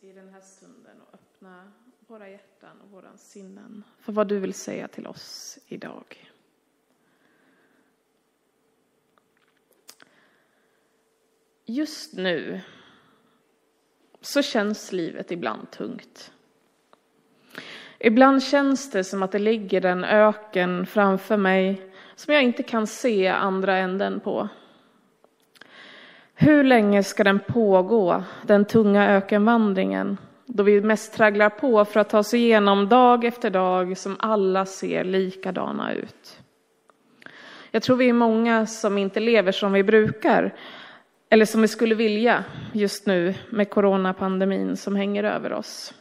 i den här stunden och öppna våra hjärtan och våra sinnen för vad du vill säga till oss idag. Just nu så känns livet ibland tungt. Ibland känns det som att det ligger en öken framför mig som jag inte kan se andra änden på. Hur länge ska den pågå, den tunga ökenvandringen, då vi mest tragglar på för att ta oss igenom dag efter dag som alla ser likadana ut? Jag tror vi är många som inte lever som vi brukar, eller som vi skulle vilja just nu med coronapandemin som hänger över oss.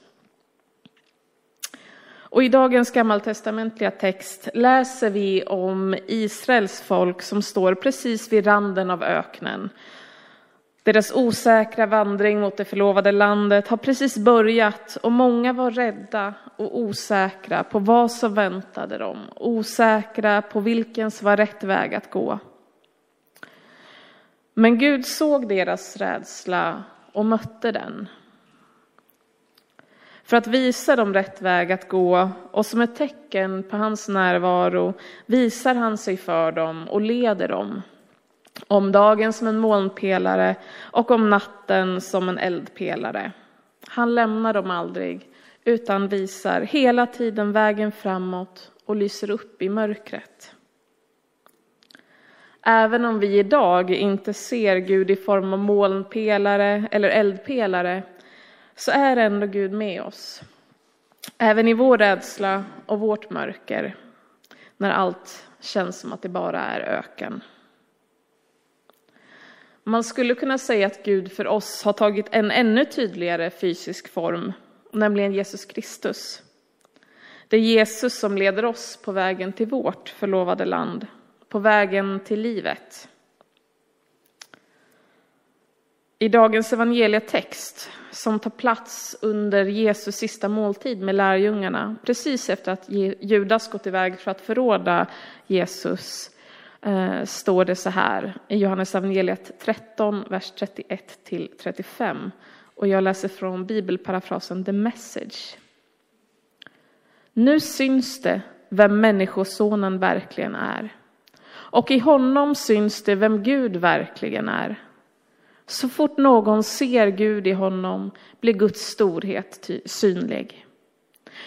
Och i dagens gammaltestamentliga text läser vi om Israels folk som står precis vid randen av öknen. Deras osäkra vandring mot det förlovade landet har precis börjat och många var rädda och osäkra på vad som väntade dem, osäkra på vilken som var rätt väg att gå. Men Gud såg deras rädsla och mötte den för att visa dem rätt väg att gå och som ett tecken på hans närvaro visar han sig för dem och leder dem. Om dagen som en molnpelare och om natten som en eldpelare. Han lämnar dem aldrig utan visar hela tiden vägen framåt och lyser upp i mörkret. Även om vi idag inte ser Gud i form av molnpelare eller eldpelare så är ändå Gud med oss. Även i vår rädsla och vårt mörker, när allt känns som att det bara är öken. Man skulle kunna säga att Gud för oss har tagit en ännu tydligare fysisk form, nämligen Jesus Kristus. Det är Jesus som leder oss på vägen till vårt förlovade land, på vägen till livet. I dagens evangelietext som tar plats under Jesus sista måltid med lärjungarna, precis efter att Judas gått iväg för att förråda Jesus, Eh, står det så här i Johannes evangeliet 13, vers 31 till 35. Och jag läser från bibelparafrasen The Message. Nu syns det vem Människosonen verkligen är. Och i honom syns det vem Gud verkligen är. Så fort någon ser Gud i honom blir Guds storhet synlig.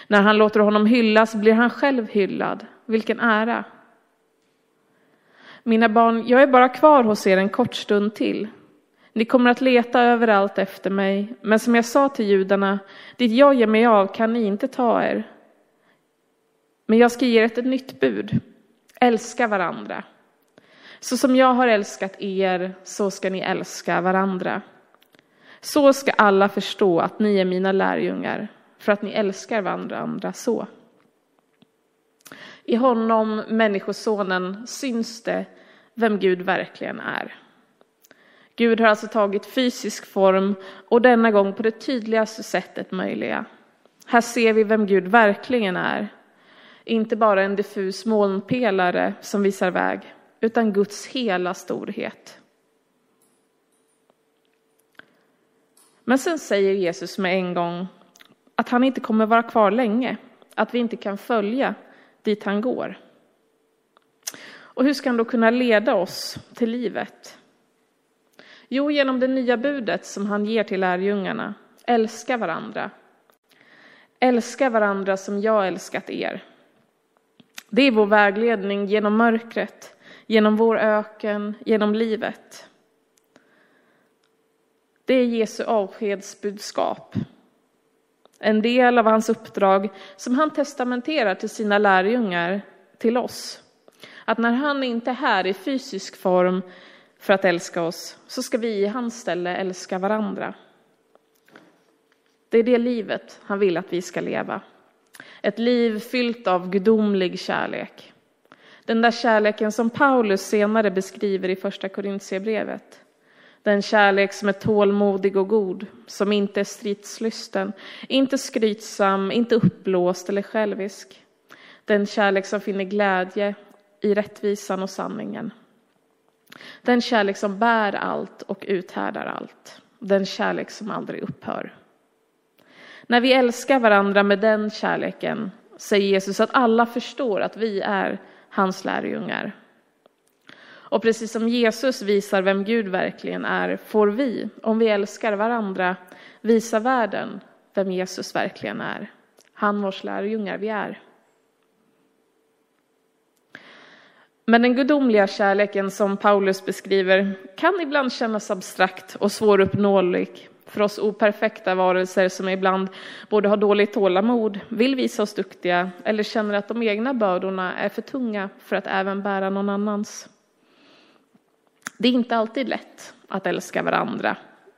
När han låter honom hyllas blir han själv hyllad. Vilken ära! Mina barn, jag är bara kvar hos er en kort stund till. Ni kommer att leta överallt efter mig, men som jag sa till judarna, dit jag ger mig av kan ni inte ta er. Men jag ska ge er ett nytt bud. Älska varandra. Så som jag har älskat er, så ska ni älska varandra. Så ska alla förstå att ni är mina lärjungar, för att ni älskar varandra så. I honom, Människosonen, syns det vem Gud verkligen är. Gud har alltså tagit fysisk form och denna gång på det tydligaste sättet möjliga. Här ser vi vem Gud verkligen är. Inte bara en diffus molnpelare som visar väg utan Guds hela storhet. Men sen säger Jesus med en gång att han inte kommer vara kvar länge, att vi inte kan följa dit han går. Och hur ska han då kunna leda oss till livet? Jo, genom det nya budet som han ger till lärjungarna. Älska varandra. Älska varandra som jag älskat er. Det är vår vägledning genom mörkret, genom vår öken, genom livet. Det är Jesu avskedsbudskap. En del av hans uppdrag som han testamenterar till sina lärjungar, till oss. Att när han inte är här i fysisk form för att älska oss, så ska vi i hans ställe älska varandra. Det är det livet han vill att vi ska leva. Ett liv fyllt av gudomlig kärlek. Den där kärleken som Paulus senare beskriver i första Korintierbrevet. Den kärlek som är tålmodig och god, som inte är stridslysten, inte skrytsam, inte uppblåst eller självisk. Den kärlek som finner glädje i rättvisan och sanningen. Den kärlek som bär allt och uthärdar allt. Den kärlek som aldrig upphör. När vi älskar varandra med den kärleken säger Jesus att alla förstår att vi är hans lärjungar. Och precis som Jesus visar vem Gud verkligen är får vi, om vi älskar varandra, visa världen vem Jesus verkligen är. Han vars lärjungar vi är. Men den gudomliga kärleken som Paulus beskriver kan ibland kännas abstrakt och svåruppnåelig för oss operfekta varelser som ibland både har dåligt tålamod, vill visa oss duktiga eller känner att de egna bördorna är för tunga för att även bära någon annans. Det är inte alltid lätt att älska varandra,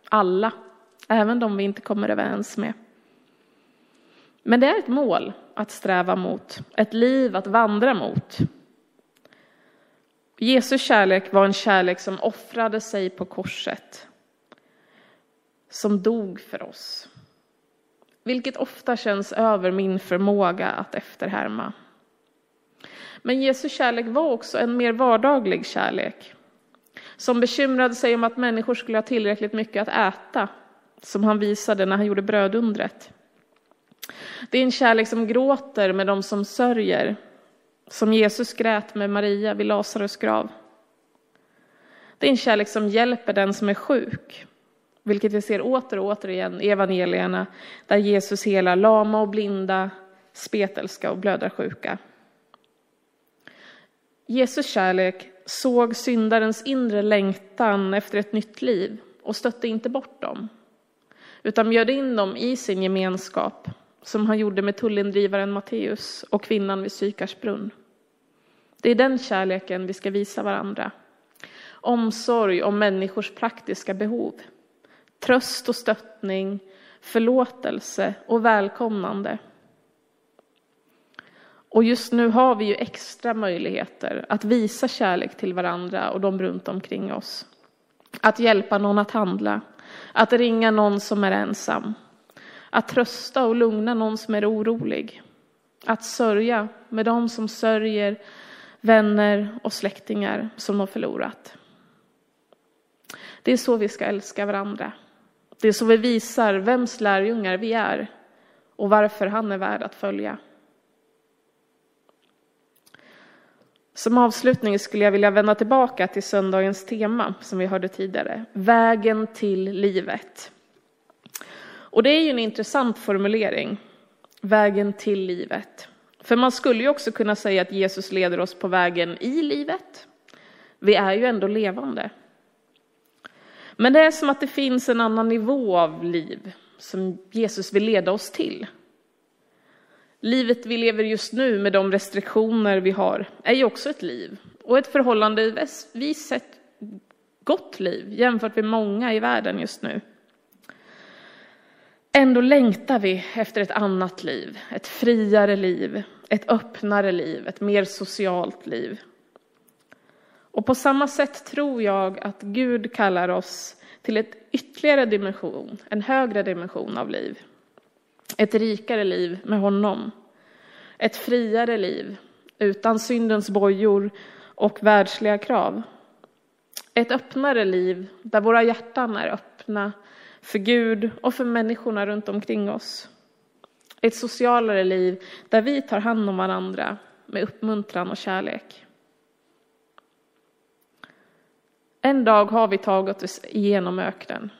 alla, även de vi inte kommer överens med. Men det är ett mål att sträva mot, ett liv att vandra mot. Jesu kärlek var en kärlek som offrade sig på korset. Som dog för oss. Vilket ofta känns över min förmåga att efterhärma. Men Jesu kärlek var också en mer vardaglig kärlek. Som bekymrade sig om att människor skulle ha tillräckligt mycket att äta. Som han visade när han gjorde brödundret. Det är en kärlek som gråter med de som sörjer som Jesus grät med Maria vid Lazarus grav. Det är en kärlek som hjälper den som är sjuk, vilket vi ser åter och återigen i evangelierna, där Jesus helar lama och blinda, spetälska och blödarsjuka. Jesus kärlek såg syndarens inre längtan efter ett nytt liv och stötte inte bort dem, utan bjöd in dem i sin gemenskap, som han gjorde med tullindrivaren Matteus och kvinnan vid Sykars brunn. Det är den kärleken vi ska visa varandra. Omsorg om människors praktiska behov. Tröst och stöttning, förlåtelse och välkomnande. Och just nu har vi ju extra möjligheter att visa kärlek till varandra och de runt omkring oss. Att hjälpa någon att handla, att ringa någon som är ensam, att trösta och lugna någon som är orolig, att sörja med de som sörjer vänner och släktingar som har förlorat. Det är så vi ska älska varandra. Det är så vi visar vems lärjungar vi är och varför han är värd att följa. Som avslutning skulle jag vilja vända tillbaka till söndagens tema som vi hörde tidigare, vägen till livet. Och det är ju en intressant formulering, vägen till livet. För man skulle ju också kunna säga att Jesus leder oss på vägen i livet. Vi är ju ändå levande. Men det är som att det finns en annan nivå av liv som Jesus vill leda oss till. Livet vi lever just nu med de restriktioner vi har är ju också ett liv och ett förhållandevis sett gott liv jämfört med många i världen just nu. Ändå längtar vi efter ett annat liv, ett friare liv, ett öppnare liv, ett mer socialt liv. Och på samma sätt tror jag att Gud kallar oss till ett ytterligare dimension, en högre dimension av liv. Ett rikare liv med honom. Ett friare liv utan syndens bojor och världsliga krav. Ett öppnare liv där våra hjärtan är öppna för Gud och för människorna runt omkring oss. Ett socialare liv där vi tar hand om varandra med uppmuntran och kärlek. En dag har vi tagit oss igenom öknen.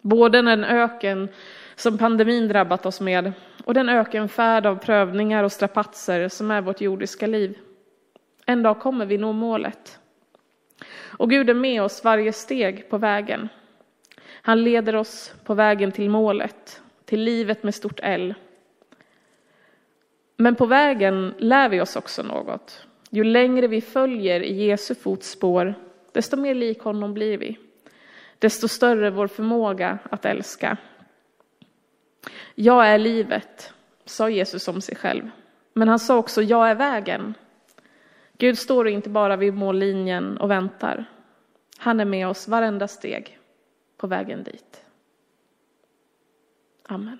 Både den öken som pandemin drabbat oss med och den ökenfärd av prövningar och strapatser som är vårt jordiska liv. En dag kommer vi nå målet. Och Gud är med oss varje steg på vägen. Han leder oss på vägen till målet, till livet med stort L. Men på vägen lär vi oss också något. Ju längre vi följer i Jesu fotspår, desto mer lik honom blir vi. Desto större vår förmåga att älska. Jag är livet, sa Jesus om sig själv. Men han sa också, jag är vägen. Gud står inte bara vid mållinjen och väntar. Han är med oss varenda steg på vägen dit. Amen.